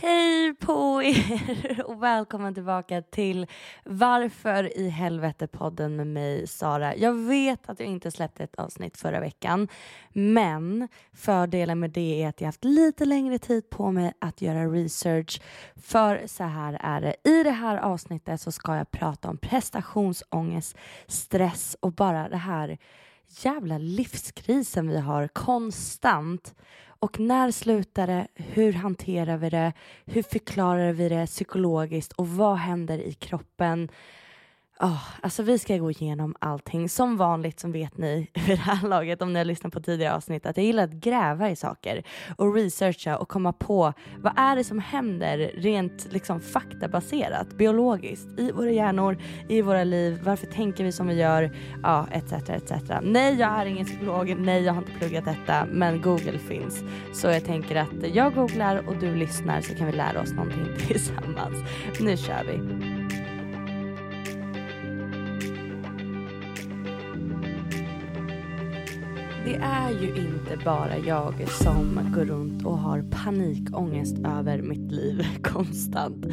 Hej på er och välkommen tillbaka till Varför i helvete-podden med mig Sara. Jag vet att jag inte släppte ett avsnitt förra veckan men fördelen med det är att jag haft lite längre tid på mig att göra research för så här är det. I det här avsnittet så ska jag prata om prestationsångest, stress och bara det här jävla livskrisen vi har konstant och när slutar det? Hur hanterar vi det? Hur förklarar vi det psykologiskt? Och vad händer i kroppen? Oh, alltså vi ska gå igenom allting. Som vanligt som vet ni vid det här laget om ni har lyssnat på tidigare avsnitt att jag gillar att gräva i saker och researcha och komma på vad är det som händer rent liksom faktabaserat, biologiskt i våra hjärnor, i våra liv, varför tänker vi som vi gör, ja etc etc. Nej jag är ingen psykolog, nej jag har inte pluggat detta men Google finns. Så jag tänker att jag googlar och du lyssnar så kan vi lära oss någonting tillsammans. Nu kör vi. Det är ju inte bara jag som går runt och har panikångest över mitt liv konstant.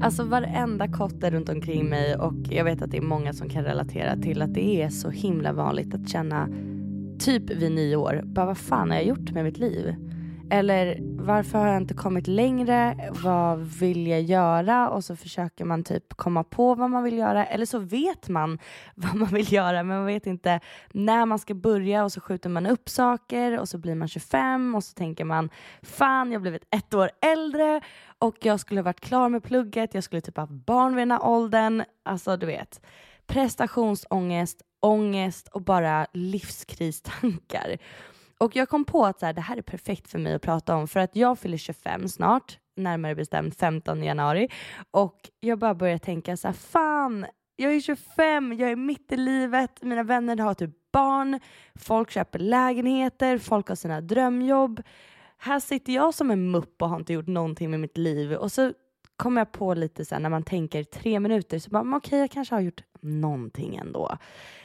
Alltså varenda kotte runt omkring mig och jag vet att det är många som kan relatera till att det är så himla vanligt att känna typ vid nyår, bara vad fan har jag gjort med mitt liv? Eller varför har jag inte kommit längre? Vad vill jag göra? Och så försöker man typ komma på vad man vill göra. Eller så vet man vad man vill göra men man vet inte när man ska börja och så skjuter man upp saker och så blir man 25 och så tänker man fan jag har blivit ett år äldre och jag skulle ha varit klar med plugget. Jag skulle typ ha barn vid den här åldern. Alltså du vet prestationsångest, ångest och bara livskristankar. Och jag kom på att så här, det här är perfekt för mig att prata om för att jag fyller 25 snart, närmare bestämt 15 januari och jag bara börjar tänka så här, fan, jag är 25, jag är mitt i livet, mina vänner har typ barn, folk köper lägenheter, folk har sina drömjobb. Här sitter jag som en mupp och har inte gjort någonting med mitt liv och så kommer jag på lite sen när man tänker tre minuter så bara, okej, okay, jag kanske har gjort någonting ändå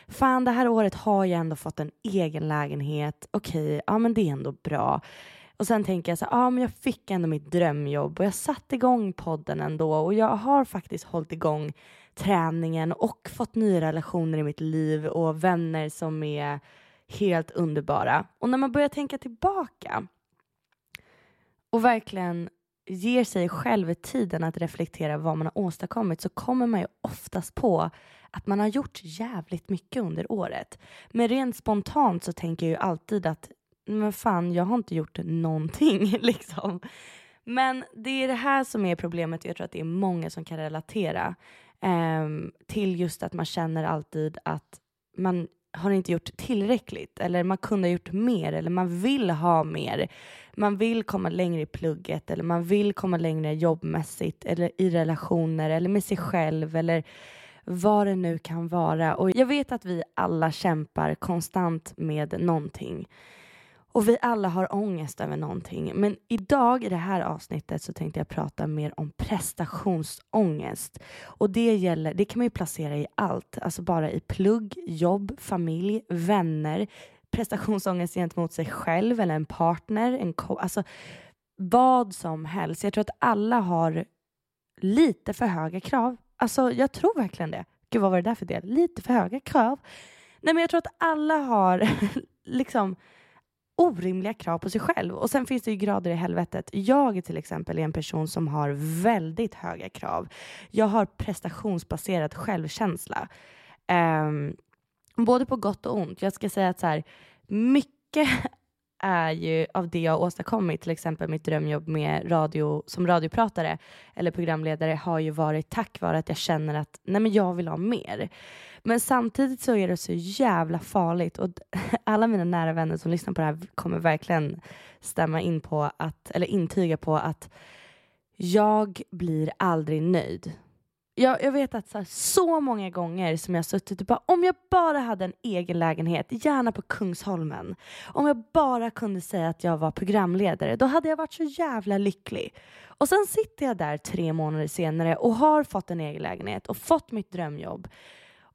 fan det här året har jag ändå fått en egen lägenhet. Okej, okay, ja men det är ändå bra. Och sen tänker jag så ja men jag fick ändå mitt drömjobb och jag satte igång podden ändå och jag har faktiskt hållit igång träningen och fått nya relationer i mitt liv och vänner som är helt underbara. Och när man börjar tänka tillbaka och verkligen ger sig själv tiden att reflektera vad man har åstadkommit så kommer man ju oftast på att man har gjort jävligt mycket under året. Men rent spontant så tänker jag ju alltid att men fan, jag har inte gjort någonting liksom. Men det är det här som är problemet. Jag tror att det är många som kan relatera eh, till just att man känner alltid att man har inte gjort tillräckligt eller man kunde ha gjort mer eller man vill ha mer. Man vill komma längre i plugget eller man vill komma längre jobbmässigt eller i relationer eller med sig själv eller vad det nu kan vara. Och jag vet att vi alla kämpar konstant med någonting. Och vi alla har ångest över någonting. Men idag i det här avsnittet så tänkte jag prata mer om prestationsångest. Och det gäller, det kan man ju placera i allt, alltså bara i plugg, jobb, familj, vänner, prestationsångest gentemot sig själv eller en partner, en alltså vad som helst. Jag tror att alla har lite för höga krav Alltså, jag tror verkligen det. Gud, vad var det där för del? Lite för höga krav. Nej, men jag tror att alla har liksom orimliga krav på sig själv. Och sen finns det ju grader i helvetet. Jag till exempel är en person som har väldigt höga krav. Jag har prestationsbaserad självkänsla. Um, både på gott och ont. Jag ska säga att så här, mycket är ju av det jag har åstadkommit, till exempel mitt drömjobb med radio, som radiopratare eller programledare har ju varit tack vare att jag känner att nej men jag vill ha mer. Men samtidigt så är det så jävla farligt och alla mina nära vänner som lyssnar på det här kommer verkligen stämma in på att, eller intyga på att jag blir aldrig nöjd jag, jag vet att så, här, så många gånger som jag suttit och bara, om jag bara hade en egen lägenhet, gärna på Kungsholmen. Om jag bara kunde säga att jag var programledare, då hade jag varit så jävla lycklig. Och sen sitter jag där tre månader senare och har fått en egen lägenhet och fått mitt drömjobb.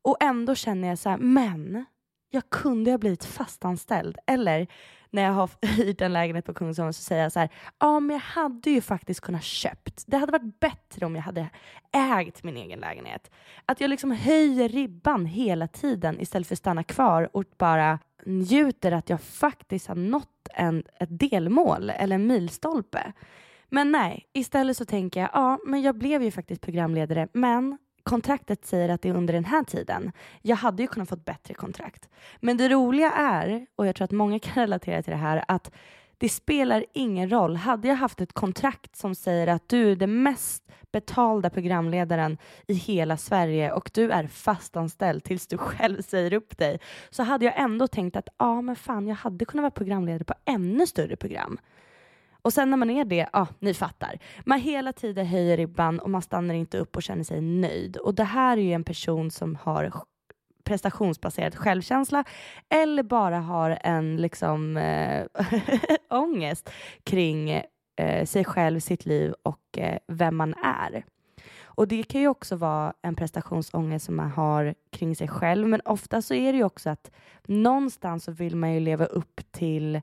Och ändå känner jag så här, men jag kunde ha blivit fastanställd. Eller när jag har hyrt en lägenhet på Kungsholmen så säger jag så här, ja men jag hade ju faktiskt kunnat köpt. Det hade varit bättre om jag hade ägt min egen lägenhet. Att jag liksom höjer ribban hela tiden istället för att stanna kvar och bara njuter att jag faktiskt har nått en, ett delmål eller en milstolpe. Men nej, istället så tänker jag, ja men jag blev ju faktiskt programledare men kontraktet säger att det är under den här tiden. Jag hade ju kunnat få ett bättre kontrakt. Men det roliga är, och jag tror att många kan relatera till det här, att det spelar ingen roll. Hade jag haft ett kontrakt som säger att du är den mest betalda programledaren i hela Sverige och du är fastanställd tills du själv säger upp dig, så hade jag ändå tänkt att ja, ah, men fan, jag hade kunnat vara programledare på ännu större program. Och sen när man är det, ja, ni fattar. Man hela tiden höjer ribban och man stannar inte upp och känner sig nöjd. Och det här är ju en person som har prestationsbaserad självkänsla eller bara har en liksom äh, ångest kring äh, sig själv, sitt liv och äh, vem man är. Och det kan ju också vara en prestationsångest som man har kring sig själv, men ofta så är det ju också att någonstans så vill man ju leva upp till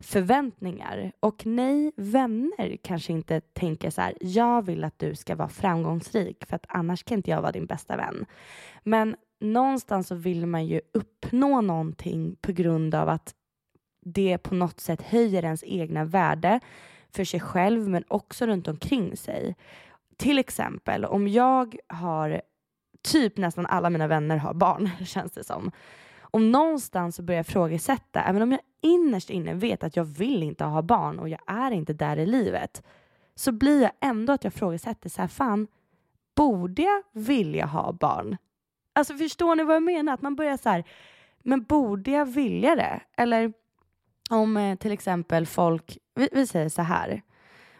förväntningar. Och nej, vänner kanske inte tänker så här, jag vill att du ska vara framgångsrik för att annars kan inte jag vara din bästa vän. Men någonstans så vill man ju uppnå någonting på grund av att det på något sätt höjer ens egna värde för sig själv men också runt omkring sig. Till exempel om jag har, typ nästan alla mina vänner har barn känns det som. Och någonstans så börjar jag ifrågasätta, även om jag innerst inne vet att jag vill inte ha barn och jag är inte där i livet, så blir jag ändå att jag ifrågasätter så här, fan, borde jag vilja ha barn? Alltså förstår ni vad jag menar? Att man börjar så här, men borde jag vilja det? Eller om eh, till exempel folk, vi, vi säger så här,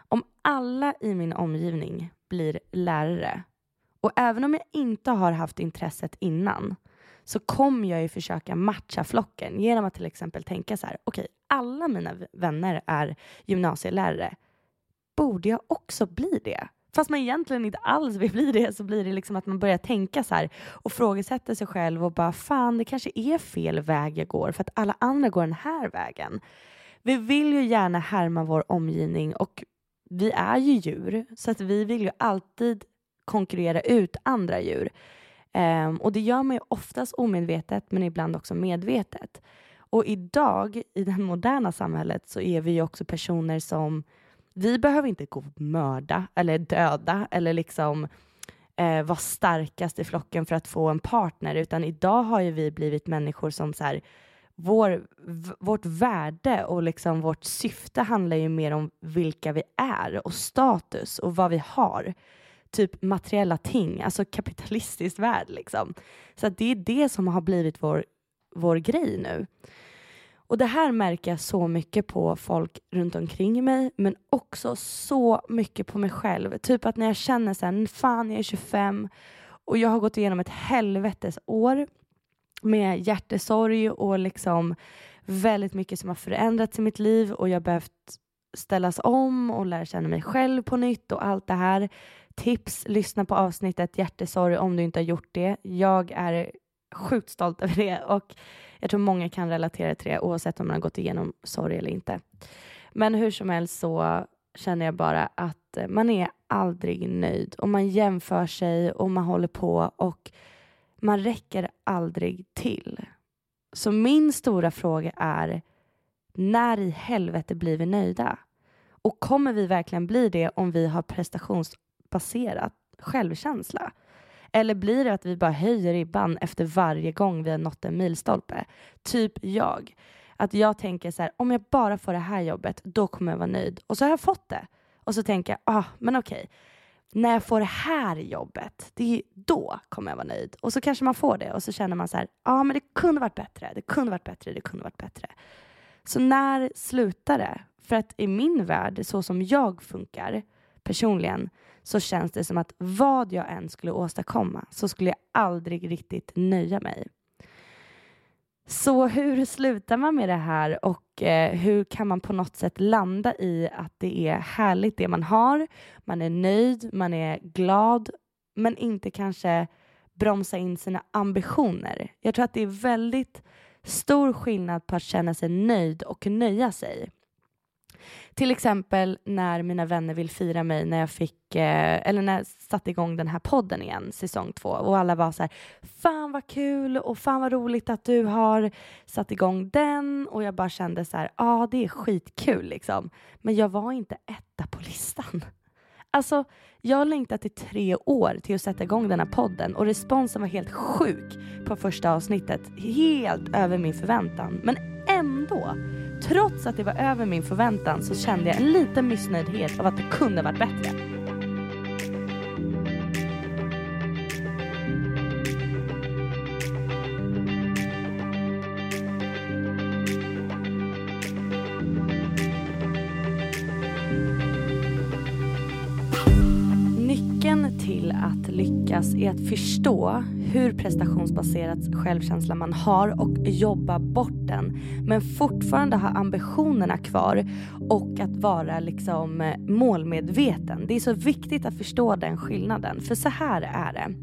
om alla i min omgivning blir lärare och även om jag inte har haft intresset innan så kommer jag ju försöka matcha flocken genom att till exempel tänka så här, okej, okay, alla mina vänner är gymnasielärare. Borde jag också bli det? Fast man egentligen inte alls vill bli det så blir det liksom att man börjar tänka så här och frågesätter sig själv och bara fan, det kanske är fel väg jag går för att alla andra går den här vägen. Vi vill ju gärna härma vår omgivning och vi är ju djur så att vi vill ju alltid konkurrera ut andra djur. Um, och det gör man ju oftast omedvetet men ibland också medvetet. Och idag i det moderna samhället så är vi ju också personer som vi behöver inte gå och mörda eller döda eller liksom eh, vara starkast i flocken för att få en partner utan idag har ju vi blivit människor som så här, vår, vårt värde och liksom vårt syfte handlar ju mer om vilka vi är och status och vad vi har typ materiella ting, alltså kapitalistisk värld liksom. Så det är det som har blivit vår, vår grej nu. Och det här märker jag så mycket på folk runt omkring mig, men också så mycket på mig själv. Typ att när jag känner så här, fan jag är 25 och jag har gått igenom ett helvetes år med hjärtesorg och liksom väldigt mycket som har förändrats i mitt liv och jag har behövt ställas om och lära känna mig själv på nytt och allt det här. Tips, lyssna på avsnittet hjärtesorg om du inte har gjort det. Jag är sjukt stolt över det och jag tror många kan relatera till det oavsett om man har gått igenom sorg eller inte. Men hur som helst så känner jag bara att man är aldrig nöjd och man jämför sig och man håller på och man räcker aldrig till. Så min stora fråga är när i helvete blir vi nöjda? Och kommer vi verkligen bli det om vi har prestationsbaserat självkänsla? Eller blir det att vi bara höjer ribban efter varje gång vi har nått en milstolpe? Typ jag. Att jag tänker så här, om jag bara får det här jobbet, då kommer jag vara nöjd. Och så har jag fått det. Och så tänker jag, ah, men okej, när jag får det här jobbet, det är, då kommer jag vara nöjd. Och så kanske man får det och så känner man så här, ja ah, men det kunde varit bättre, det kunde varit bättre, det kunde varit bättre. Så när slutar det? För att i min värld, så som jag funkar personligen, så känns det som att vad jag än skulle åstadkomma så skulle jag aldrig riktigt nöja mig. Så hur slutar man med det här och eh, hur kan man på något sätt landa i att det är härligt det man har, man är nöjd, man är glad, men inte kanske bromsa in sina ambitioner. Jag tror att det är väldigt stor skillnad på att känna sig nöjd och nöja sig. Till exempel när mina vänner vill fira mig när jag fick, eh, eller när jag satte igång den här podden igen, säsong två. Och alla var så här, fan vad kul och fan vad roligt att du har satt igång den. Och jag bara kände så här, ja ah, det är skitkul liksom. Men jag var inte etta på listan. Alltså, jag har längtat i tre år till att sätta igång den här podden och responsen var helt sjuk på första avsnittet. Helt över min förväntan. Men ändå Trots att det var över min förväntan så kände jag en liten missnöjdhet av att det kunde varit bättre. Är att förstå hur prestationsbaserad självkänsla man har och jobba bort den men fortfarande ha ambitionerna kvar och att vara liksom eh, målmedveten. Det är så viktigt att förstå den skillnaden för så här är det.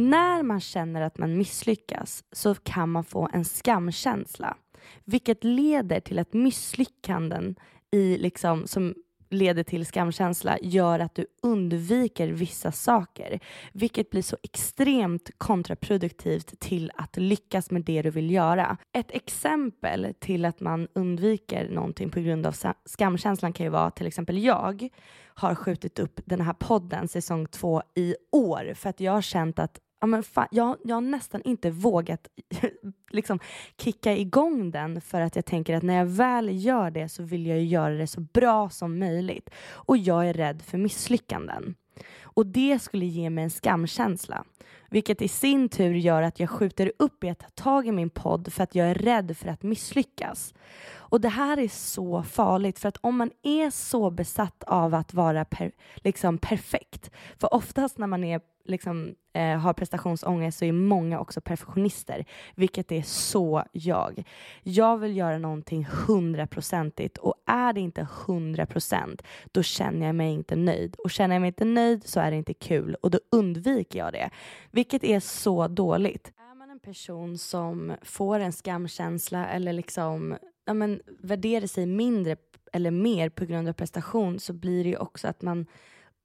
När man känner att man misslyckas så kan man få en skamkänsla vilket leder till att misslyckanden i liksom, som leder till skamkänsla gör att du undviker vissa saker, vilket blir så extremt kontraproduktivt till att lyckas med det du vill göra. Ett exempel till att man undviker någonting på grund av skamkänslan kan ju vara till exempel jag har skjutit upp den här podden säsong två i år för att jag har känt att ja, men fan, jag, jag har nästan inte vågat liksom kicka igång den för att jag tänker att när jag väl gör det så vill jag göra det så bra som möjligt. Och jag är rädd för misslyckanden. Och det skulle ge mig en skamkänsla. Vilket i sin tur gör att jag skjuter upp i att ta tag i min podd för att jag är rädd för att misslyckas. Och det här är så farligt för att om man är så besatt av att vara per, liksom perfekt, för oftast när man är liksom, eh, har prestationsångest så är många också perfektionister, vilket är så jag. Jag vill göra någonting hundraprocentigt och är det inte hundra procent, då känner jag mig inte nöjd. Och känner jag mig inte nöjd så är det inte kul och då undviker jag det, vilket är så dåligt. Är man en person som får en skamkänsla eller liksom ja, men, värderar sig mindre eller mer på grund av prestation så blir det ju också att man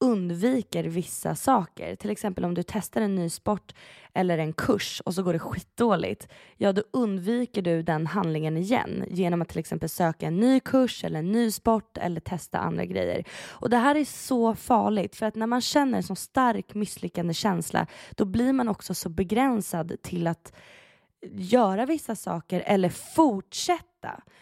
undviker vissa saker. Till exempel om du testar en ny sport eller en kurs och så går det skitdåligt. Ja, då undviker du den handlingen igen genom att till exempel söka en ny kurs eller en ny sport eller testa andra grejer. Och det här är så farligt för att när man känner en så stark misslyckande känsla då blir man också så begränsad till att göra vissa saker eller fortsätta.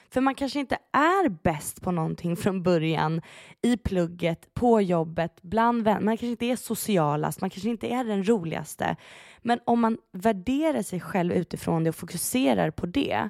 För man kanske inte är bäst på någonting från början i plugget, på jobbet, bland vänner. Man kanske inte är socialast, man kanske inte är den roligaste. Men om man värderar sig själv utifrån det och fokuserar på det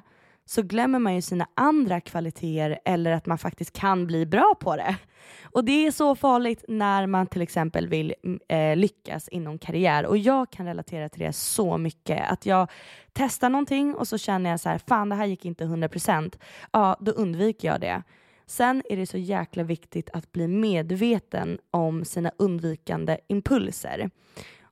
så glömmer man ju sina andra kvaliteter eller att man faktiskt kan bli bra på det. Och det är så farligt när man till exempel vill mm, eh, lyckas inom karriär och jag kan relatera till det så mycket att jag testar någonting och så känner jag så här, fan det här gick inte 100%. Ja, då undviker jag det. Sen är det så jäkla viktigt att bli medveten om sina undvikande impulser.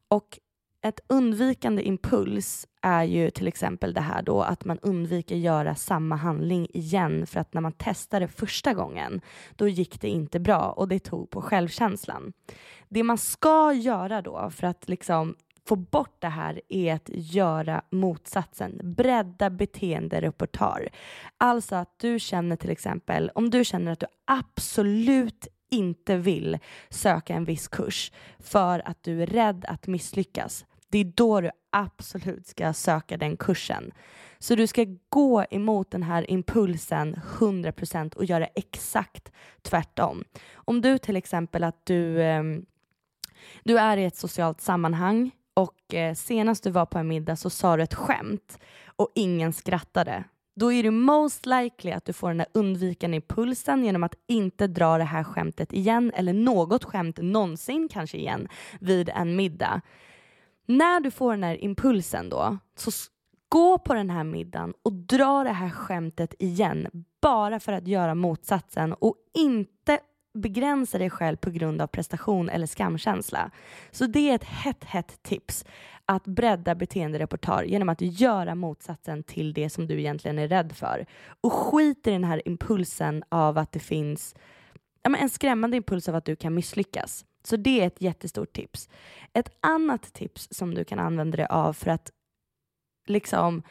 Och ett undvikande impuls är ju till exempel det här då att man undviker göra samma handling igen för att när man testade första gången då gick det inte bra och det tog på självkänslan. Det man ska göra då för att liksom få bort det här är att göra motsatsen. Bredda beteenderepertoar. Alltså att du känner till exempel, om du känner att du absolut inte vill söka en viss kurs för att du är rädd att misslyckas. Det är då du absolut ska söka den kursen. Så du ska gå emot den här impulsen 100% och göra exakt tvärtom. Om du till exempel att du, eh, du är i ett socialt sammanhang och eh, senast du var på en middag så sa du ett skämt och ingen skrattade då är det most likely att du får den där undvikande impulsen genom att inte dra det här skämtet igen eller något skämt någonsin kanske igen vid en middag. När du får den här impulsen då, så gå på den här middagen och dra det här skämtet igen bara för att göra motsatsen och inte begränsa dig själv på grund av prestation eller skamkänsla. Så det är ett hett, hett tips att bredda beteenderepertoar genom att göra motsatsen till det som du egentligen är rädd för. Och skit i den här impulsen av att det finns ja, men en skrämmande impuls av att du kan misslyckas. Så det är ett jättestort tips. Ett annat tips som du kan använda dig av för att liksom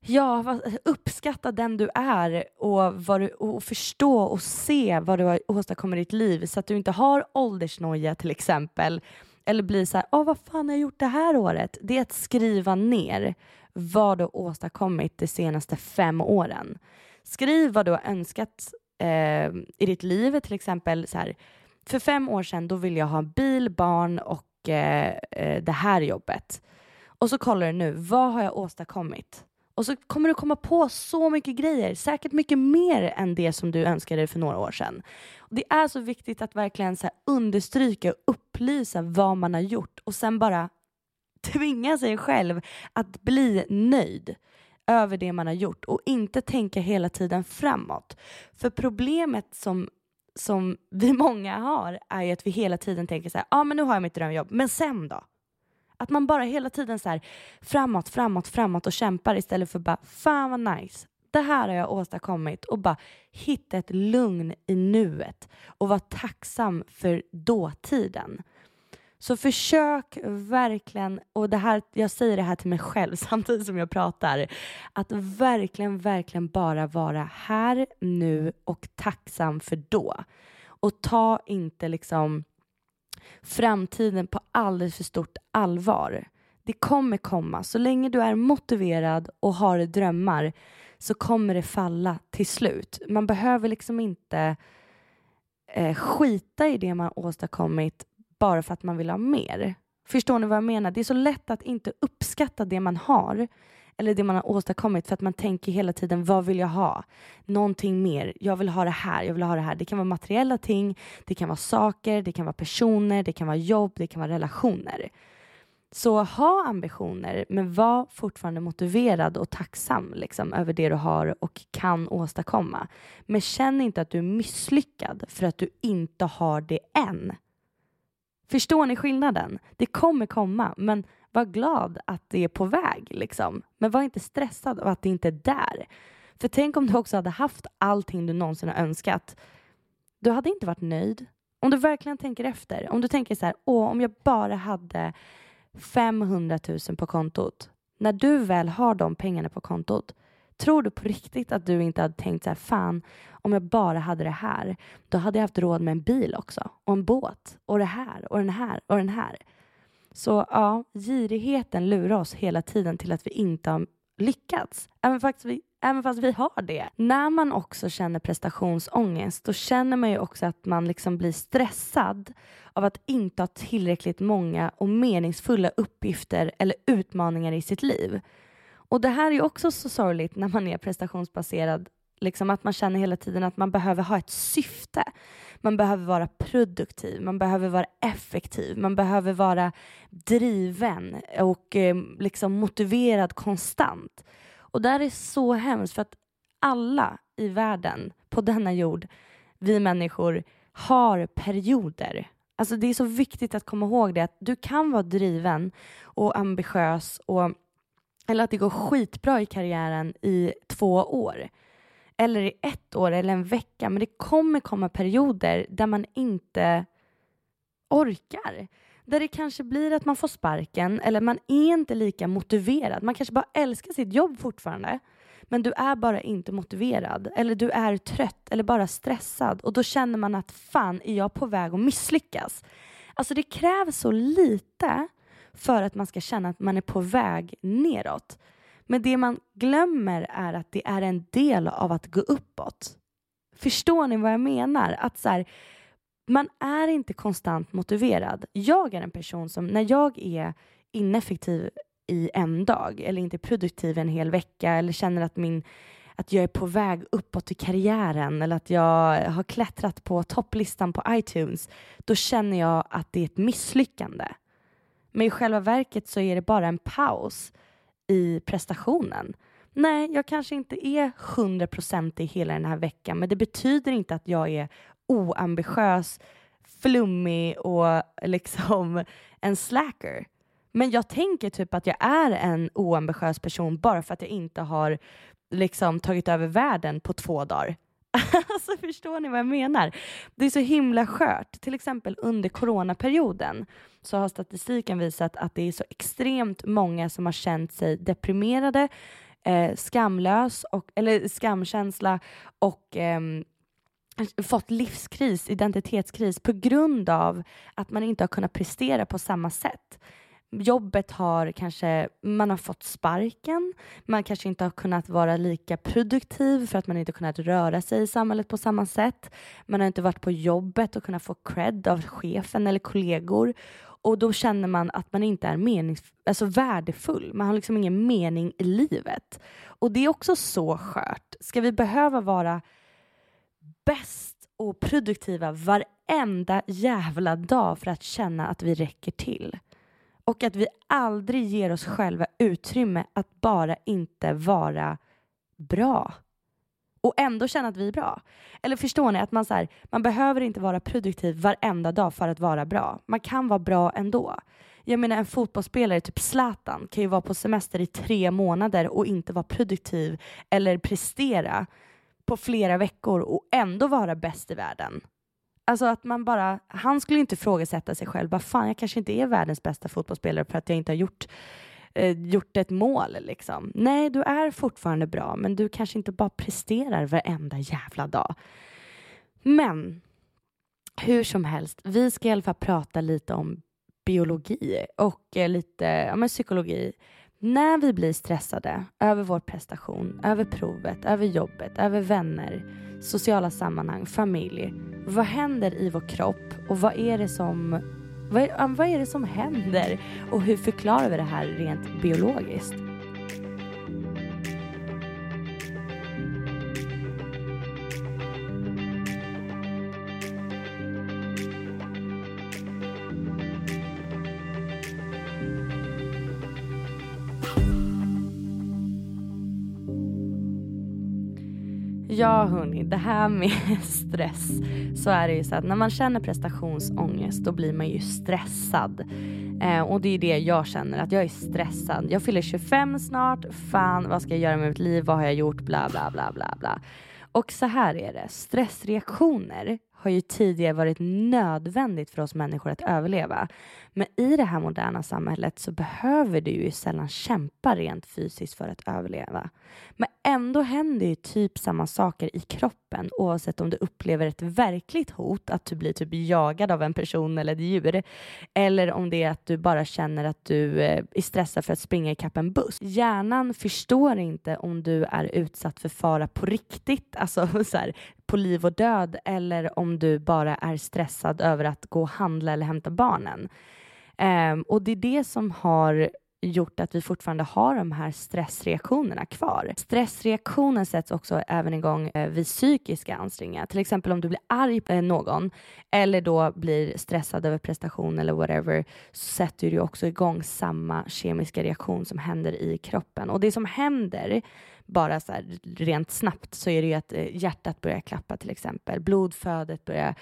ja, uppskatta den du är och, vad du, och förstå och se vad du har åstadkommit i ditt liv så att du inte har åldersnoja till exempel eller blir så här, åh vad fan har jag gjort det här året? Det är att skriva ner vad du har åstadkommit de senaste fem åren. Skriv vad du har önskat eh, i ditt liv, till exempel så här, för fem år sedan då ville jag ha bil, barn och eh, eh, det här jobbet. Och så kollar du nu, vad har jag åstadkommit? Och så kommer du komma på så mycket grejer, säkert mycket mer än det som du önskade för några år sedan. Och det är så viktigt att verkligen så understryka och upplysa vad man har gjort och sen bara tvinga sig själv att bli nöjd över det man har gjort och inte tänka hela tiden framåt. För problemet som, som vi många har är ju att vi hela tiden tänker så här, ja ah, men nu har jag mitt drömjobb, men sen då? Att man bara hela tiden så här framåt, framåt, framåt och kämpar istället för bara fan vad nice. Det här har jag åstadkommit och bara hitta ett lugn i nuet och vara tacksam för dåtiden. Så försök verkligen, och det här, jag säger det här till mig själv samtidigt som jag pratar, att verkligen, verkligen bara vara här, nu och tacksam för då. Och ta inte liksom framtiden på alldeles för stort allvar. Det kommer komma. Så länge du är motiverad och har drömmar så kommer det falla till slut. Man behöver liksom inte eh, skita i det man åstadkommit bara för att man vill ha mer. Förstår ni vad jag menar? Det är så lätt att inte uppskatta det man har eller det man har åstadkommit för att man tänker hela tiden vad vill jag ha? Någonting mer. Jag vill ha det här. Jag vill ha det här. Det kan vara materiella ting. Det kan vara saker. Det kan vara personer. Det kan vara jobb. Det kan vara relationer. Så ha ambitioner, men var fortfarande motiverad och tacksam liksom, över det du har och kan åstadkomma. Men känn inte att du är misslyckad för att du inte har det än. Förstår ni skillnaden? Det kommer komma, men var glad att det är på väg. Liksom. Men var inte stressad av att det inte är där. För tänk om du också hade haft allting du någonsin har önskat. Du hade inte varit nöjd. Om du verkligen tänker efter. Om du tänker så här, åh, om jag bara hade 500 000 på kontot. När du väl har de pengarna på kontot, tror du på riktigt att du inte hade tänkt så här, fan, om jag bara hade det här, då hade jag haft råd med en bil också, och en båt, och det här, och den här, och den här. Så ja, girigheten lurar oss hela tiden till att vi inte har lyckats. Även fast vi, även fast vi har det. När man också känner prestationsångest då känner man ju också att man liksom blir stressad av att inte ha tillräckligt många och meningsfulla uppgifter eller utmaningar i sitt liv. Och det här är också så sorgligt när man är prestationsbaserad Liksom att man känner hela tiden att man behöver ha ett syfte. Man behöver vara produktiv, man behöver vara effektiv, man behöver vara driven och eh, liksom motiverad konstant. Och det här är så hemskt för att alla i världen på denna jord, vi människor, har perioder. Alltså det är så viktigt att komma ihåg det att du kan vara driven och ambitiös och eller att det går skitbra i karriären i två år eller i ett år eller en vecka. Men det kommer komma perioder där man inte orkar. Där det kanske blir att man får sparken eller man är inte lika motiverad. Man kanske bara älskar sitt jobb fortfarande. Men du är bara inte motiverad eller du är trött eller bara stressad och då känner man att fan, är jag på väg att misslyckas? Alltså det krävs så lite för att man ska känna att man är på väg neråt. Men det man glömmer är att det är en del av att gå uppåt. Förstår ni vad jag menar? Att så här, man är inte konstant motiverad. Jag är en person som när jag är ineffektiv i en dag eller inte produktiv en hel vecka eller känner att, min, att jag är på väg uppåt i karriären eller att jag har klättrat på topplistan på iTunes, då känner jag att det är ett misslyckande. Men i själva verket så är det bara en paus i prestationen. Nej, jag kanske inte är 100% i hela den här veckan, men det betyder inte att jag är oambitiös, flummig och liksom en slacker. Men jag tänker typ att jag är en oambitiös person bara för att jag inte har liksom tagit över världen på två dagar. alltså förstår ni vad jag menar? Det är så himla skört. Till exempel under coronaperioden så har statistiken visat att det är så extremt många som har känt sig deprimerade, eh, skamlös, och, eller skamkänsla och eh, fått livskris, identitetskris på grund av att man inte har kunnat prestera på samma sätt jobbet har kanske, man har fått sparken, man kanske inte har kunnat vara lika produktiv för att man inte kunnat röra sig i samhället på samma sätt. Man har inte varit på jobbet och kunnat få cred av chefen eller kollegor och då känner man att man inte är menings alltså värdefull. Man har liksom ingen mening i livet. Och det är också så skört. Ska vi behöva vara bäst och produktiva varenda jävla dag för att känna att vi räcker till? Och att vi aldrig ger oss själva utrymme att bara inte vara bra och ändå känna att vi är bra. Eller förstår ni att man, så här, man behöver inte vara produktiv varenda dag för att vara bra. Man kan vara bra ändå. Jag menar en fotbollsspelare, typ Zlatan, kan ju vara på semester i tre månader och inte vara produktiv eller prestera på flera veckor och ändå vara bäst i världen. Alltså att man bara, han skulle inte ifrågasätta sig själv. Bara, fan, jag kanske inte är världens bästa fotbollsspelare för att jag inte har gjort, eh, gjort ett mål. Liksom. Nej, du är fortfarande bra, men du kanske inte bara presterar varenda jävla dag. Men hur som helst, vi ska i alla fall prata lite om biologi och eh, lite ja, men psykologi. När vi blir stressade över vår prestation, över provet, över jobbet, över vänner, sociala sammanhang, familj. Vad händer i vår kropp och vad är det som, vad, vad är det som händer och hur förklarar vi det här rent biologiskt? Ja hörni, det här med stress så är det ju så att när man känner prestationsångest då blir man ju stressad. Eh, och det är det jag känner, att jag är stressad. Jag fyller 25 snart, fan vad ska jag göra med mitt liv, vad har jag gjort, bla bla bla bla bla. Och så här är det, stressreaktioner har ju tidigare varit nödvändigt för oss människor att överleva. Men i det här moderna samhället så behöver du ju sällan kämpa rent fysiskt för att överleva. Men ändå händer ju typ samma saker i kroppen oavsett om du upplever ett verkligt hot, att du blir typ jagad av en person eller ett djur, eller om det är att du bara känner att du eh, är stressad för att springa ikapp en buss. Hjärnan förstår inte om du är utsatt för fara på riktigt, alltså så här, på liv och död, eller om du bara är stressad över att gå och handla eller hämta barnen. Um, och det är det som har gjort att vi fortfarande har de här stressreaktionerna kvar. Stressreaktionen sätts också även igång eh, vid psykiska ansträngningar. Till exempel om du blir arg på eh, någon eller då blir stressad över prestation eller whatever så sätter du också igång samma kemiska reaktion som händer i kroppen. Och det som händer bara så här, rent snabbt så är det ju att eh, hjärtat börjar klappa till exempel. Blodflödet börjar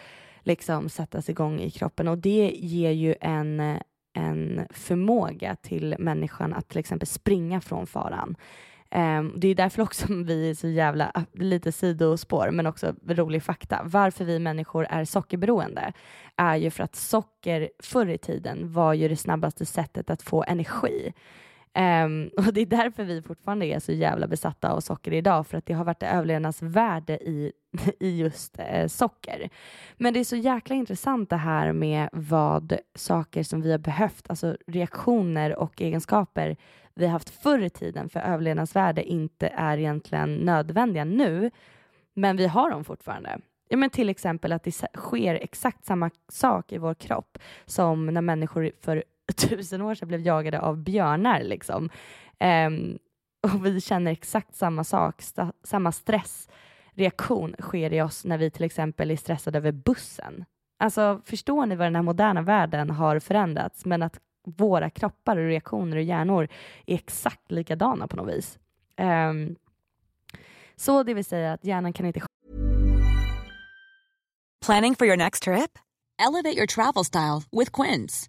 liksom sättas igång i kroppen och det ger ju en, en förmåga till människan att till exempel springa från faran. Um, det är därför också vi är så jävla, lite sidospår, men också rolig fakta. Varför vi människor är sockerberoende är ju för att socker förr i tiden var ju det snabbaste sättet att få energi. Um, och det är därför vi fortfarande är så jävla besatta av socker idag, för att det har varit överlevnadsvärde i, i just eh, socker. Men det är så jäkla intressant det här med vad saker som vi har behövt, alltså reaktioner och egenskaper vi har haft förr i tiden för överlevnadsvärde inte är egentligen nödvändiga nu, men vi har dem fortfarande. Ja, men till exempel att det sker exakt samma sak i vår kropp som när människor för tusen år sedan blev jagade av björnar. Liksom. Um, och vi känner exakt samma sak, st samma stressreaktion sker i oss när vi till exempel är stressade över bussen. Alltså förstår ni vad den här moderna världen har förändrats men att våra kroppar och reaktioner och hjärnor är exakt likadana på något vis. Um, så det vill säga att hjärnan kan inte Planning for your next trip? Elevate your travel style with Quince.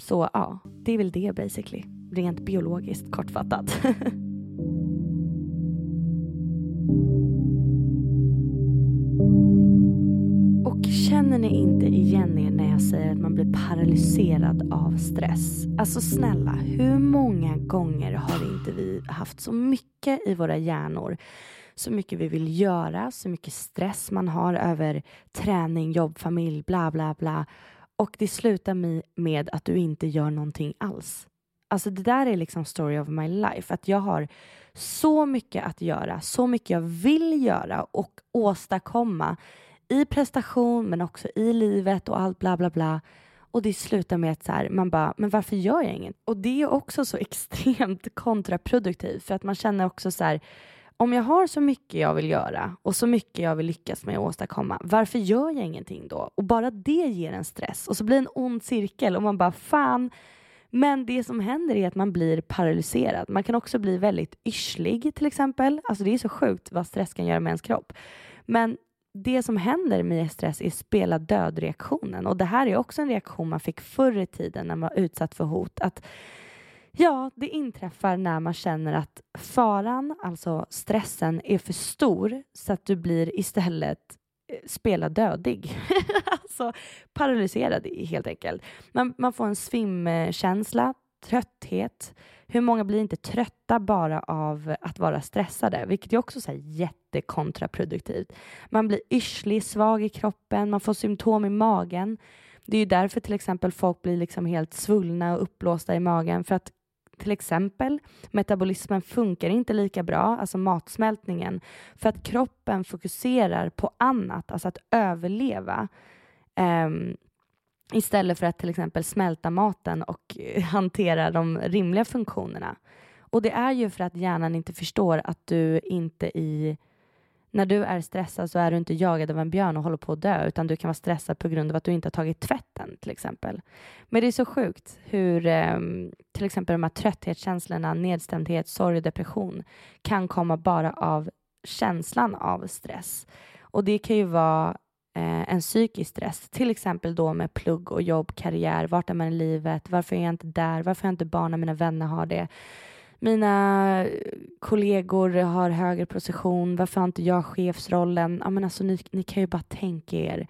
Så ja, det är väl det basically. Rent biologiskt kortfattat. Och känner ni inte igen er när jag säger att man blir paralyserad av stress? Alltså snälla, hur många gånger har inte vi haft så mycket i våra hjärnor? Så mycket vi vill göra, så mycket stress man har över träning, jobb, familj, bla bla bla och det slutar med att du inte gör någonting alls. Alltså det där är liksom story of my life. Att jag har så mycket att göra, så mycket jag vill göra och åstadkomma i prestation men också i livet och allt bla bla bla. Och det slutar med att så här, man bara, men varför gör jag inget? Och det är också så extremt kontraproduktivt för att man känner också så här, om jag har så mycket jag vill göra och så mycket jag vill lyckas med att åstadkomma, varför gör jag ingenting då? Och bara det ger en stress och så blir det en ond cirkel och man bara fan. Men det som händer är att man blir paralyserad. Man kan också bli väldigt yrslig till exempel. Alltså det är så sjukt vad stress kan göra med ens kropp. Men det som händer med stress är spela död-reaktionen och det här är också en reaktion man fick förr i tiden när man var utsatt för hot. Att Ja, det inträffar när man känner att faran, alltså stressen, är för stor så att du blir istället eh, spela dödig. alltså paralyserad helt enkelt. Man, man får en svimkänsla, trötthet. Hur många blir inte trötta bara av att vara stressade? Vilket är också så här jättekontraproduktivt. Man blir yrslig, svag i kroppen, man får symptom i magen. Det är ju därför till exempel folk blir liksom helt svullna och uppblåsta i magen för att till exempel metabolismen funkar inte lika bra, alltså matsmältningen, för att kroppen fokuserar på annat, alltså att överleva. Um, istället för att till exempel smälta maten och hantera de rimliga funktionerna. Och det är ju för att hjärnan inte förstår att du inte i när du är stressad så är du inte jagad av en björn och håller på att dö, utan du kan vara stressad på grund av att du inte har tagit tvätten till exempel. Men det är så sjukt hur eh, till exempel de här trötthetskänslorna, nedstämdhet, sorg och depression kan komma bara av känslan av stress. Och det kan ju vara eh, en psykisk stress, till exempel då med plugg och jobb, karriär, vart är man i livet, varför är jag inte där, varför har inte barn när mina vänner har det? Mina kollegor har högre position, varför har inte jag chefsrollen? Ja, men alltså, ni, ni kan ju bara tänka er.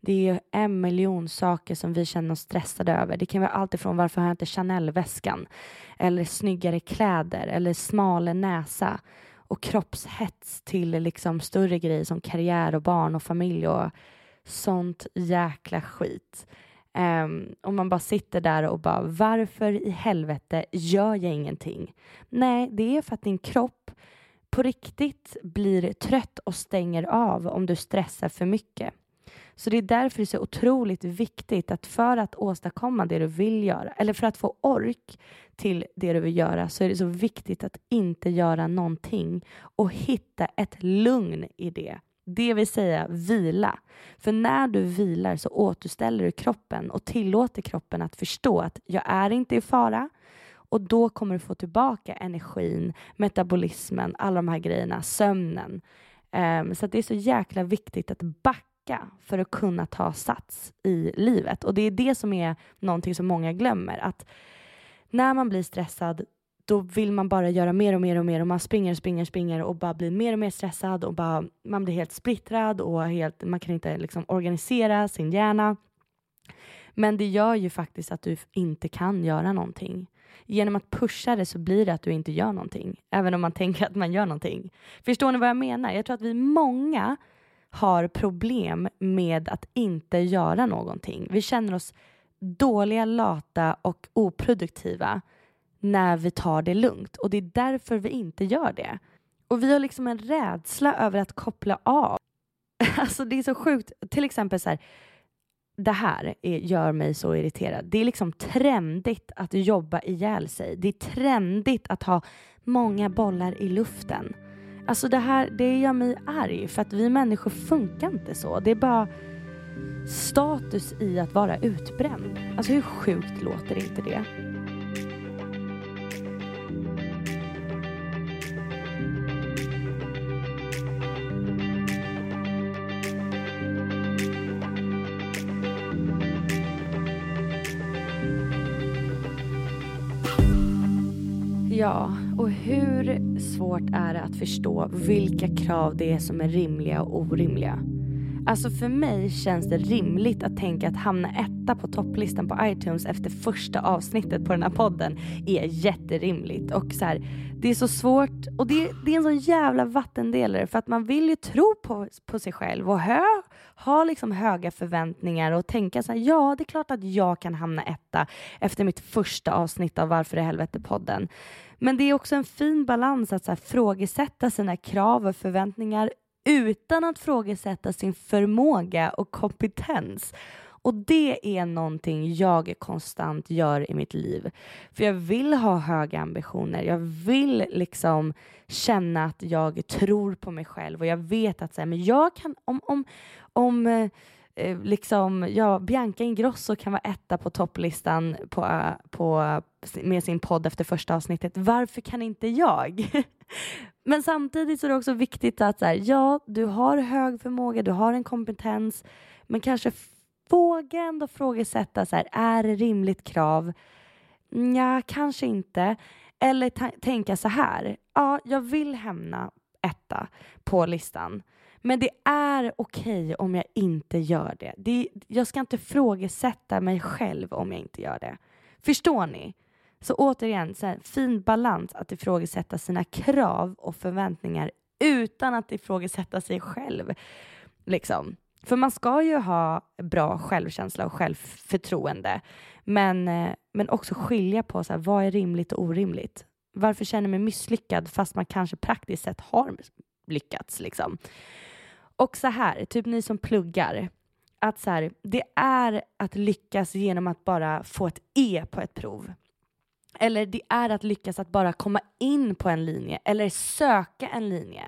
Det är en miljon saker som vi känner oss stressade över. Det kan vara allt ifrån varför har jag inte Chanel-väskan? Eller snyggare kläder eller smalare näsa och kroppshets till liksom större grejer som karriär och barn och familj och sånt jäkla skit. Um, och man bara sitter där och bara varför i helvete gör jag ingenting? Nej, det är för att din kropp på riktigt blir trött och stänger av om du stressar för mycket. Så det är därför det är så otroligt viktigt att för att åstadkomma det du vill göra, eller för att få ork till det du vill göra, så är det så viktigt att inte göra någonting och hitta ett lugn i det. Det vill säga vila. För när du vilar så återställer du kroppen och tillåter kroppen att förstå att jag är inte i fara och då kommer du få tillbaka energin, metabolismen, alla de här grejerna, sömnen. Um, så det är så jäkla viktigt att backa för att kunna ta sats i livet. Och det är det som är någonting som många glömmer. Att när man blir stressad då vill man bara göra mer och mer och mer och man springer, springer, springer och bara blir mer och mer stressad och bara, man blir helt splittrad och helt, man kan inte liksom organisera sin hjärna. Men det gör ju faktiskt att du inte kan göra någonting. Genom att pusha det så blir det att du inte gör någonting, även om man tänker att man gör någonting. Förstår ni vad jag menar? Jag tror att vi många har problem med att inte göra någonting. Vi känner oss dåliga, lata och oproduktiva när vi tar det lugnt och det är därför vi inte gör det. Och vi har liksom en rädsla över att koppla av. Alltså det är så sjukt. Till exempel så här, det här är, gör mig så irriterad. Det är liksom trendigt att jobba ihjäl sig. Det är trendigt att ha många bollar i luften. Alltså det här, det gör mig arg för att vi människor funkar inte så. Det är bara status i att vara utbränd. Alltså hur sjukt låter inte det? Ja, och hur svårt är det att förstå vilka krav det är som är rimliga och orimliga? Alltså för mig känns det rimligt att tänka att hamna etta på topplistan på iTunes efter första avsnittet på den här podden är jätterimligt. Och så här, det är så svårt och det, det, är en sån jävla vattendelare för att man vill ju tro på, på sig själv och hö, ha liksom höga förväntningar och tänka så här, ja det är klart att jag kan hamna etta efter mitt första avsnitt av Varför i helvete podden. Men det är också en fin balans att så här, frågesätta sina krav och förväntningar utan att frågesätta sin förmåga och kompetens. Och det är någonting jag konstant gör i mitt liv. För jag vill ha höga ambitioner. Jag vill liksom känna att jag tror på mig själv och jag vet att så här, men jag kan, om, om, om eh, eh, liksom, ja, Bianca Ingrosso kan vara etta på topplistan på, eh, på, med sin podd efter första avsnittet. Varför kan inte jag? Men samtidigt så är det också viktigt att så här, ja, du har hög förmåga, du har en kompetens, men kanske våga ändå frågesätta så här, är det rimligt krav? Ja, kanske inte. Eller tänka så här, ja, jag vill hämna etta på listan. Men det är okej okay om jag inte gör det. det. Jag ska inte frågesätta mig själv om jag inte gör det. Förstår ni? Så återigen, så här, fin balans att ifrågasätta sina krav och förväntningar utan att ifrågasätta sig själv. Liksom. För man ska ju ha bra självkänsla och självförtroende, men, eh, men också skilja på så här, vad är rimligt och orimligt. Varför känner jag mig misslyckad fast man kanske praktiskt sett har lyckats? Liksom. Och så här, typ ni som pluggar, att så här, det är att lyckas genom att bara få ett E på ett prov. Eller det är att lyckas att bara komma in på en linje eller söka en linje.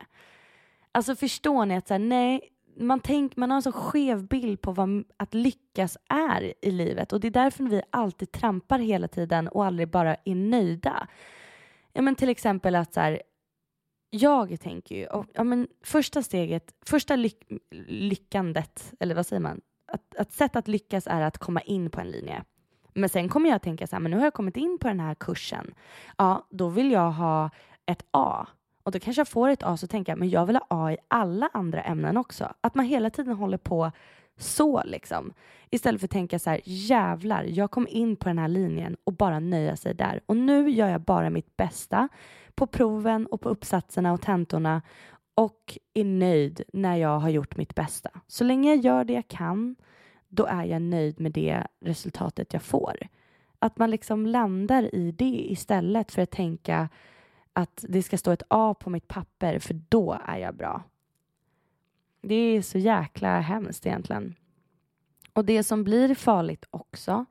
Alltså förstår ni att så här, nej, man, tänk, man har en så skev bild på vad att lyckas är i livet och det är därför vi alltid trampar hela tiden och aldrig bara är nöjda. Ja men till exempel att så här, jag tänker ju, och, ja men första steget, första lyck, lyckandet, eller vad säger man? Att, att sätt att lyckas är att komma in på en linje. Men sen kommer jag tänka så här, men nu har jag kommit in på den här kursen. Ja, då vill jag ha ett A. Och då kanske jag får ett A så tänker jag, men jag vill ha A i alla andra ämnen också. Att man hela tiden håller på så liksom. Istället för att tänka så här, jävlar, jag kom in på den här linjen och bara nöja sig där. Och nu gör jag bara mitt bästa på proven och på uppsatserna och tentorna och är nöjd när jag har gjort mitt bästa. Så länge jag gör det jag kan, då är jag nöjd med det resultatet jag får. Att man liksom landar i det istället för att tänka att det ska stå ett A på mitt papper för då är jag bra. Det är så jäkla hemskt egentligen. Och det som blir farligt också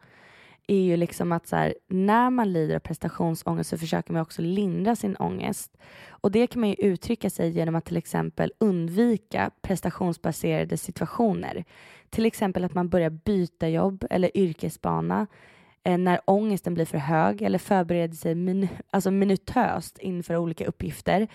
är ju liksom att så här, när man lider av prestationsångest så försöker man också lindra sin ångest. Och det kan man ju uttrycka sig genom att till exempel undvika prestationsbaserade situationer. Till exempel att man börjar byta jobb eller yrkesbana eh, när ångesten blir för hög eller förbereder sig minu alltså minutöst inför olika uppgifter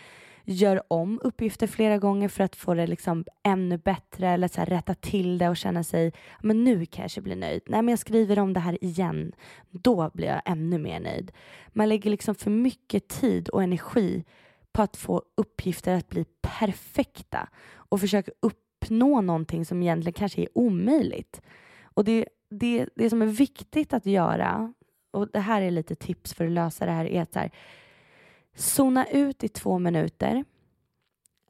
gör om uppgifter flera gånger för att få det liksom ännu bättre eller så här, rätta till det och känna sig, men nu kanske blir nöjd. Nej, men jag skriver om det här igen. Då blir jag ännu mer nöjd. Man lägger liksom för mycket tid och energi på att få uppgifter att bli perfekta och försöka uppnå någonting som egentligen kanske är omöjligt. Och det, det, det som är viktigt att göra, och det här är lite tips för att lösa det här, är att så här, Zona ut i två minuter.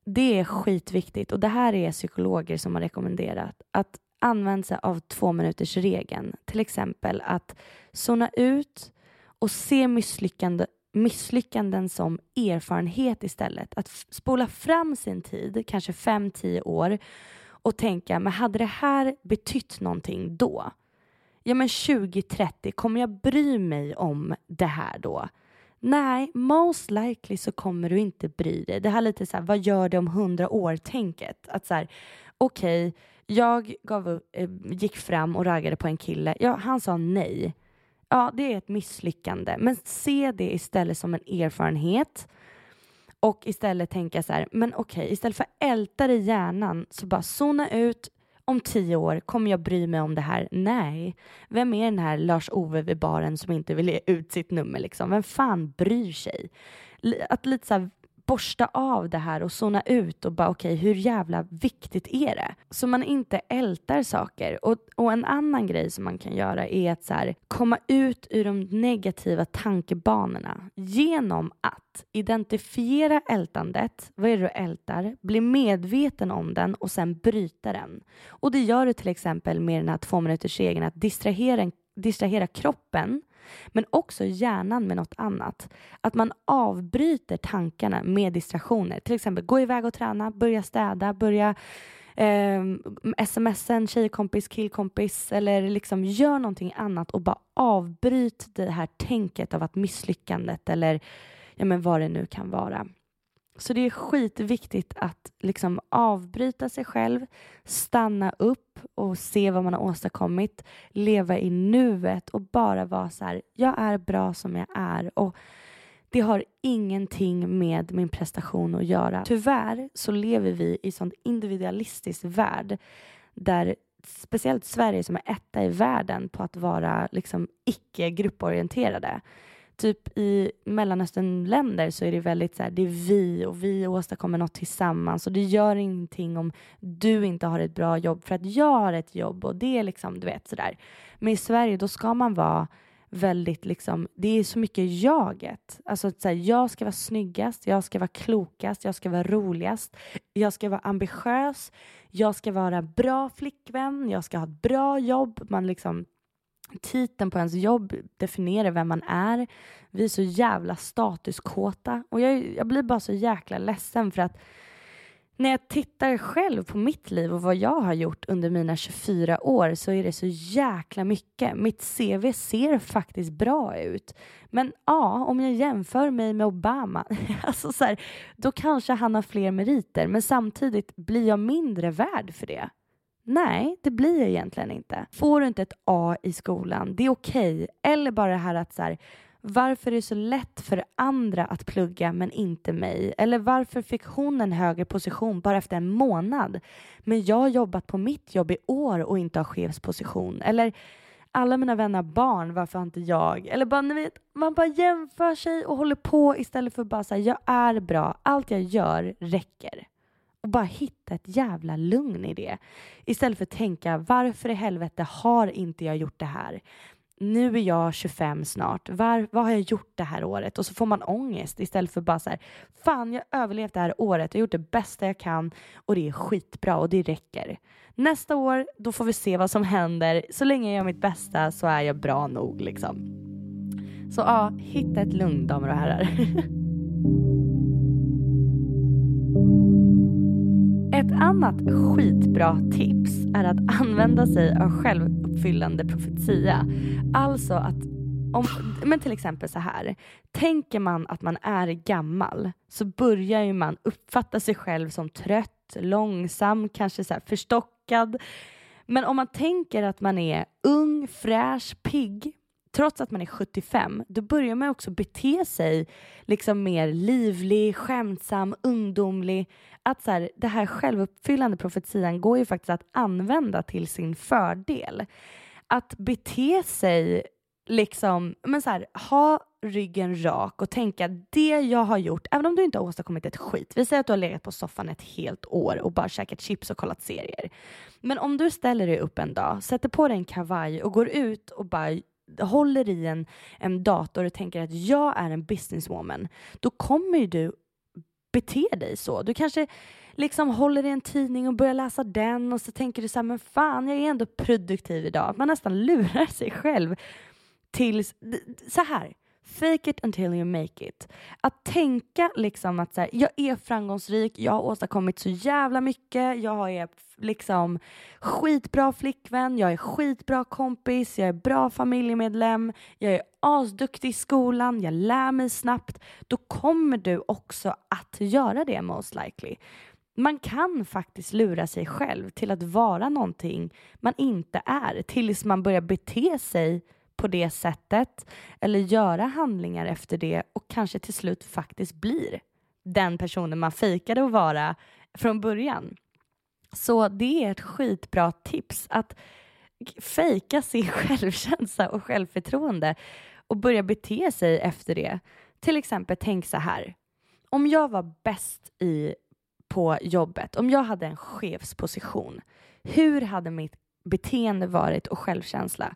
Det är skitviktigt och det här är psykologer som har rekommenderat att använda sig av två minuters regeln. Till exempel att zona ut och se misslyckande, misslyckanden som erfarenhet istället. Att spola fram sin tid, kanske fem tio år och tänka, men hade det här betytt någonting då? Ja men 2030, kommer jag bry mig om det här då? Nej, most likely så kommer du inte bry dig. Det här lite så här, vad gör det om hundra år-tänket. Att så här, okej, okay, jag gav eh, gick fram och raggade på en kille. Ja, han sa nej. Ja, det är ett misslyckande. Men se det istället som en erfarenhet och istället tänka så här, men okej, okay, istället för att älta det i hjärnan så bara zona ut, om tio år, kommer jag bry mig om det här? Nej. Vem är den här Lars-Ove vid baren som inte vill ge ut sitt nummer liksom? Vem fan bryr sig? Att lite så här borsta av det här och zona ut och bara okej, okay, hur jävla viktigt är det? Så man inte ältar saker. Och, och en annan grej som man kan göra är att så här, komma ut ur de negativa tankebanorna genom att identifiera ältandet. Vad är det du ältar? Bli medveten om den och sen bryta den. Och det gör du till exempel med den här två minuters regeln att distrahera, distrahera kroppen men också hjärnan med något annat. Att man avbryter tankarna med distraktioner. Till exempel gå iväg och träna, börja städa, börja eh, smsa en tjejkompis, killkompis eller liksom gör någonting annat och bara avbryt det här tänket av att misslyckandet eller ja, men vad det nu kan vara. Så det är skitviktigt att liksom avbryta sig själv, stanna upp och se vad man har åstadkommit, leva i nuet och bara vara så här, jag är bra som jag är. Och det har ingenting med min prestation att göra. Tyvärr så lever vi i sån individualistisk värld där speciellt Sverige som är etta i världen på att vara liksom icke grupporienterade typ i Mellanösternländer så är det väldigt så här, det är vi och vi åstadkommer något tillsammans och det gör ingenting om du inte har ett bra jobb för att jag har ett jobb och det är liksom, du vet sådär. Men i Sverige då ska man vara väldigt liksom, det är så mycket jaget. Alltså så här, jag ska vara snyggast, jag ska vara klokast, jag ska vara roligast, jag ska vara ambitiös, jag ska vara bra flickvän, jag ska ha ett bra jobb. Man liksom titeln på ens jobb definierar vem man är. Vi är så jävla statuskåta och jag, jag blir bara så jäkla ledsen för att när jag tittar själv på mitt liv och vad jag har gjort under mina 24 år så är det så jäkla mycket. Mitt CV ser faktiskt bra ut. Men ja, om jag jämför mig med Obama, alltså så här, då kanske han har fler meriter, men samtidigt blir jag mindre värd för det. Nej, det blir jag egentligen inte. Får du inte ett A i skolan, det är okej. Okay. Eller bara det här att så här, varför är det så lätt för andra att plugga men inte mig? Eller varför fick hon en högre position bara efter en månad? Men jag har jobbat på mitt jobb i år och inte har chefsposition. Eller alla mina vänner har barn, varför har inte jag? Eller bara, ni vet, man bara jämför sig och håller på istället för att bara säga jag är bra, allt jag gör räcker. Och bara hitta ett jävla lugn i det. Istället för att tänka varför i helvete har inte jag gjort det här? nu är jag 25 snart, Var, vad har jag gjort det här året? Och så får man ångest istället för bara så här, fan jag har överlevt det här året, jag har gjort det bästa jag kan och det är skitbra och det räcker. Nästa år, då får vi se vad som händer. Så länge jag gör mitt bästa så är jag bra nog liksom. Så ja, hitta ett lugn damer och herrar. Ett annat skitbra tips är att använda sig av självuppfyllande profetia. Alltså att om, men till exempel så här. Tänker man att man är gammal så börjar ju man uppfatta sig själv som trött, långsam, kanske så förstockad. Men om man tänker att man är ung, fräsch, pigg trots att man är 75, då börjar man också bete sig liksom mer livlig, skämtsam, ungdomlig. Att så här, det här självuppfyllande profetian går ju faktiskt att använda till sin fördel. Att bete sig liksom, men så här, ha ryggen rak och tänka det jag har gjort, även om du inte har åstadkommit ett skit. Vi säger att du har legat på soffan ett helt år och bara käkat chips och kollat serier. Men om du ställer dig upp en dag, sätter på dig en kavaj och går ut och bara håller i en, en dator och tänker att jag är en businesswoman, då kommer ju du bete dig så. Du kanske liksom håller i en tidning och börjar läsa den och så tänker du så här, men fan, jag är ändå produktiv idag. Man nästan lurar sig själv till så här. Fake it until you make it. Att tänka liksom att så här, jag är framgångsrik, jag har åstadkommit så jävla mycket, jag är liksom skitbra flickvän, jag är skitbra kompis, jag är bra familjemedlem, jag är asduktig i skolan, jag lär mig snabbt. Då kommer du också att göra det most likely. Man kan faktiskt lura sig själv till att vara någonting man inte är tills man börjar bete sig på det sättet eller göra handlingar efter det och kanske till slut faktiskt blir den personen man fejkade att vara från början. Så det är ett skitbra tips att fejka sin självkänsla och självförtroende och börja bete sig efter det. Till exempel tänk så här. Om jag var bäst i, på jobbet, om jag hade en chefsposition, hur hade mitt beteende varit och självkänsla?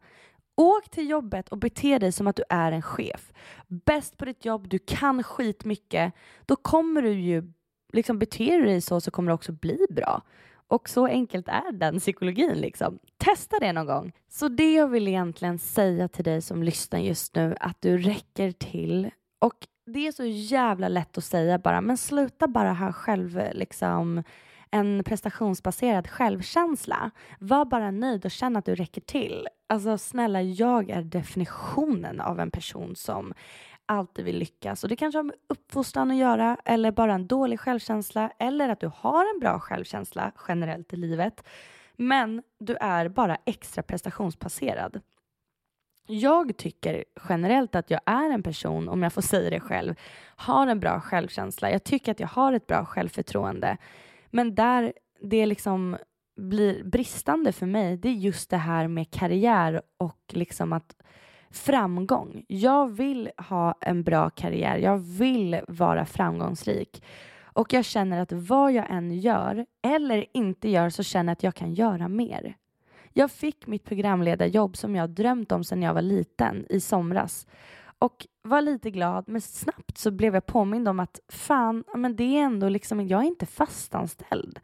Åk till jobbet och bete dig som att du är en chef. Bäst på ditt jobb, du kan skitmycket. Då kommer du ju, liksom beter du dig så så kommer det också bli bra. Och så enkelt är den psykologin liksom. Testa det någon gång. Så det jag vill egentligen säga till dig som lyssnar just nu, att du räcker till. Och det är så jävla lätt att säga bara, men sluta bara ha själv liksom en prestationsbaserad självkänsla. Var bara nöjd och känn att du räcker till. Alltså snälla, jag är definitionen av en person som alltid vill lyckas. Och det kanske har med uppfostran att göra eller bara en dålig självkänsla eller att du har en bra självkänsla generellt i livet. Men du är bara extra prestationsbaserad. Jag tycker generellt att jag är en person, om jag får säga det själv, har en bra självkänsla. Jag tycker att jag har ett bra självförtroende. Men där det liksom blir bristande för mig, det är just det här med karriär och liksom att framgång. Jag vill ha en bra karriär. Jag vill vara framgångsrik. Och jag känner att vad jag än gör eller inte gör så känner jag att jag kan göra mer. Jag fick mitt programledarjobb som jag drömt om sedan jag var liten i somras och var lite glad men snabbt så blev jag påmind om att fan, men det är ändå liksom, jag är inte fastanställd.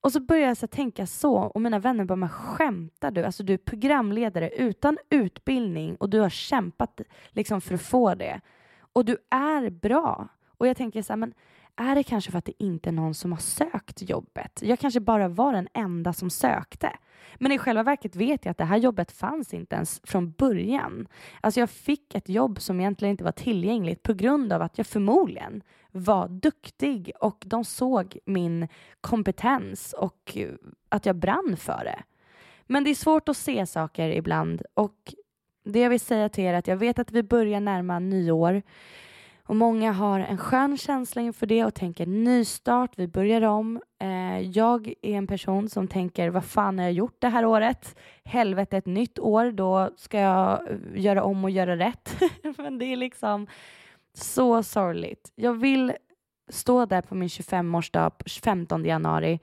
Och så började jag så tänka så och mina vänner bara, men skämtar du? Alltså du är programledare utan utbildning och du har kämpat liksom för att få det. Och du är bra. Och jag tänker så här, men är det kanske för att det inte är någon som har sökt jobbet. Jag kanske bara var den enda som sökte. Men i själva verket vet jag att det här jobbet fanns inte ens från början. Alltså jag fick ett jobb som egentligen inte var tillgängligt på grund av att jag förmodligen var duktig och de såg min kompetens och eh, att jag brann för det. Men det är svårt att se saker ibland och det jag vill säga till er är att jag vet att vi börjar närma nyår och många har en skön känsla inför det och tänker nystart, vi börjar om. Eh, jag är en person som tänker vad fan har jag gjort det här året? Helvete, ett nytt år, då ska jag eh, göra om och göra rätt. Men det är liksom så sorgligt. Jag vill stå där på min 25-årsdag, 15 januari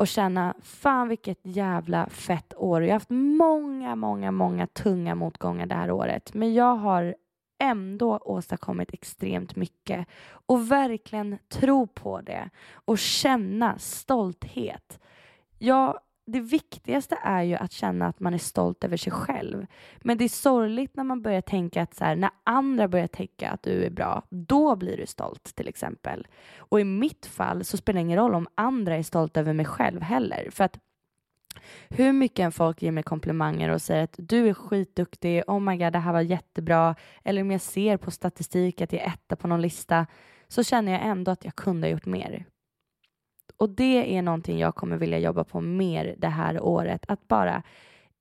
och känna fan vilket jävla fett år. Jag har haft många, många, många tunga motgångar det här året. Men jag har ändå åstadkommit extremt mycket och verkligen tro på det och känna stolthet. Jag det viktigaste är ju att känna att man är stolt över sig själv. Men det är sorgligt när man börjar tänka att så här, när andra börjar tänka att du är bra, då blir du stolt till exempel. Och i mitt fall så spelar det ingen roll om andra är stolta över mig själv heller. För att hur mycket än folk ger mig komplimanger och säger att du är skitduktig, oh my god det här var jättebra, eller om jag ser på statistik att jag är etta på någon lista, så känner jag ändå att jag kunde ha gjort mer. Och det är någonting jag kommer vilja jobba på mer det här året, att bara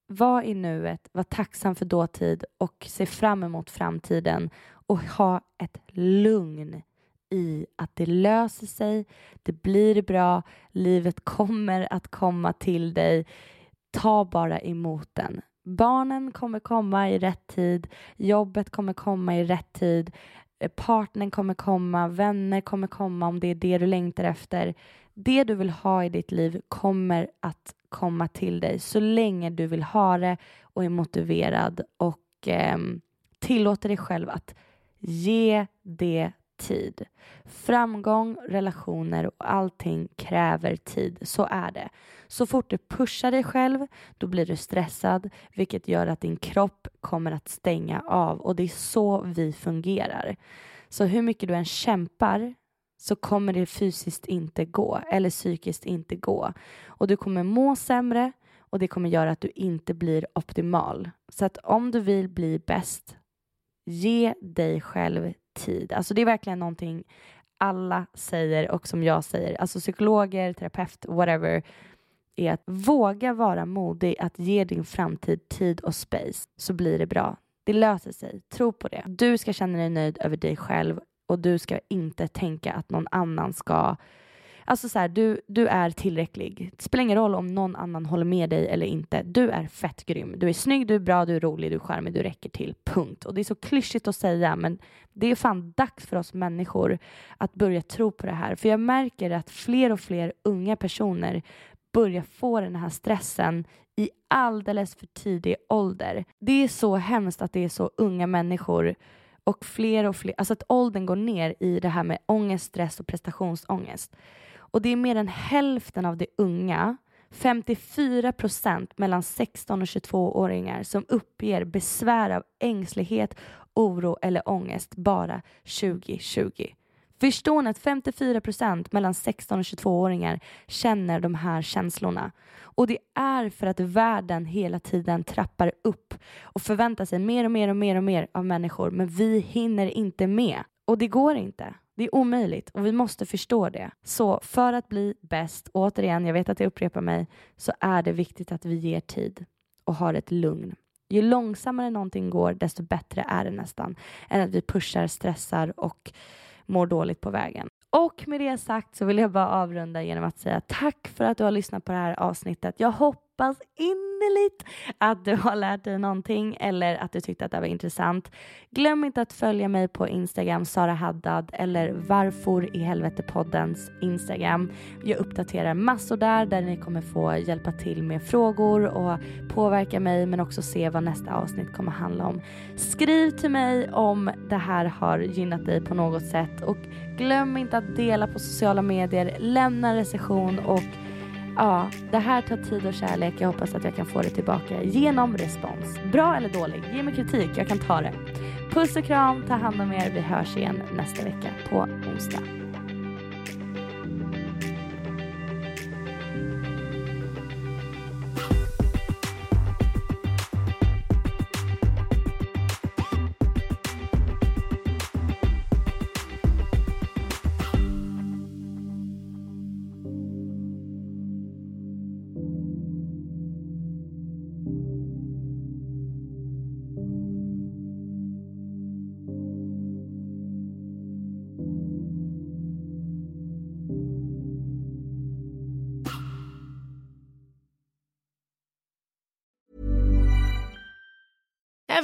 vara i nuet, vara tacksam för dåtid och se fram emot framtiden och ha ett lugn i att det löser sig, det blir bra, livet kommer att komma till dig. Ta bara emot den. Barnen kommer komma i rätt tid, jobbet kommer komma i rätt tid, Eh, partnern kommer komma, vänner kommer komma om det är det du längtar efter. Det du vill ha i ditt liv kommer att komma till dig så länge du vill ha det och är motiverad och eh, tillåter dig själv att ge det tid. Framgång, relationer och allting kräver tid. Så är det. Så fort du pushar dig själv, då blir du stressad, vilket gör att din kropp kommer att stänga av och det är så vi fungerar. Så hur mycket du än kämpar så kommer det fysiskt inte gå eller psykiskt inte gå och du kommer må sämre och det kommer göra att du inte blir optimal. Så att om du vill bli bäst, ge dig själv tid. Alltså det är verkligen någonting alla säger och som jag säger, alltså psykologer, terapeut, whatever, är att våga vara modig att ge din framtid tid och space så blir det bra. Det löser sig, tro på det. Du ska känna dig nöjd över dig själv och du ska inte tänka att någon annan ska Alltså så här, du, du är tillräcklig. Det spelar ingen roll om någon annan håller med dig eller inte. Du är fett grym. Du är snygg, du är bra, du är rolig, du är charmig, du räcker till. Punkt. Och det är så klyschigt att säga, men det är fan dags för oss människor att börja tro på det här. För jag märker att fler och fler unga personer börjar få den här stressen i alldeles för tidig ålder. Det är så hemskt att det är så unga människor och fler och fler, alltså att åldern går ner i det här med ångest, stress och prestationsångest. Och det är mer än hälften av de unga, 54 procent mellan 16 och 22-åringar som uppger besvär av ängslighet, oro eller ångest bara 2020. Förstår ni att 54 procent mellan 16 och 22-åringar känner de här känslorna? Och det är för att världen hela tiden trappar upp och förväntar sig mer och mer och mer och mer av människor, men vi hinner inte med. Och det går inte. Det är omöjligt och vi måste förstå det. Så för att bli bäst, återigen, jag vet att jag upprepar mig, så är det viktigt att vi ger tid och har ett lugn. Ju långsammare någonting går, desto bättre är det nästan än att vi pushar, stressar och mår dåligt på vägen. Och med det sagt så vill jag bara avrunda genom att säga tack för att du har lyssnat på det här avsnittet. Jag hoppas innerligt att du har lärt dig någonting eller att du tyckte att det var intressant. Glöm inte att följa mig på Instagram, Sara Haddad eller Varför i helvete poddens Instagram. Jag uppdaterar massor där, där ni kommer få hjälpa till med frågor och påverka mig men också se vad nästa avsnitt kommer handla om. Skriv till mig om det här har gynnat dig på något sätt och glöm inte att dela på sociala medier, lämna recension och ja, det här tar tid och kärlek. Jag hoppas att jag kan få det tillbaka genom respons. Bra eller dålig, ge mig kritik, jag kan ta det. Puss och kram, ta hand om er. Vi hörs igen nästa vecka på onsdag.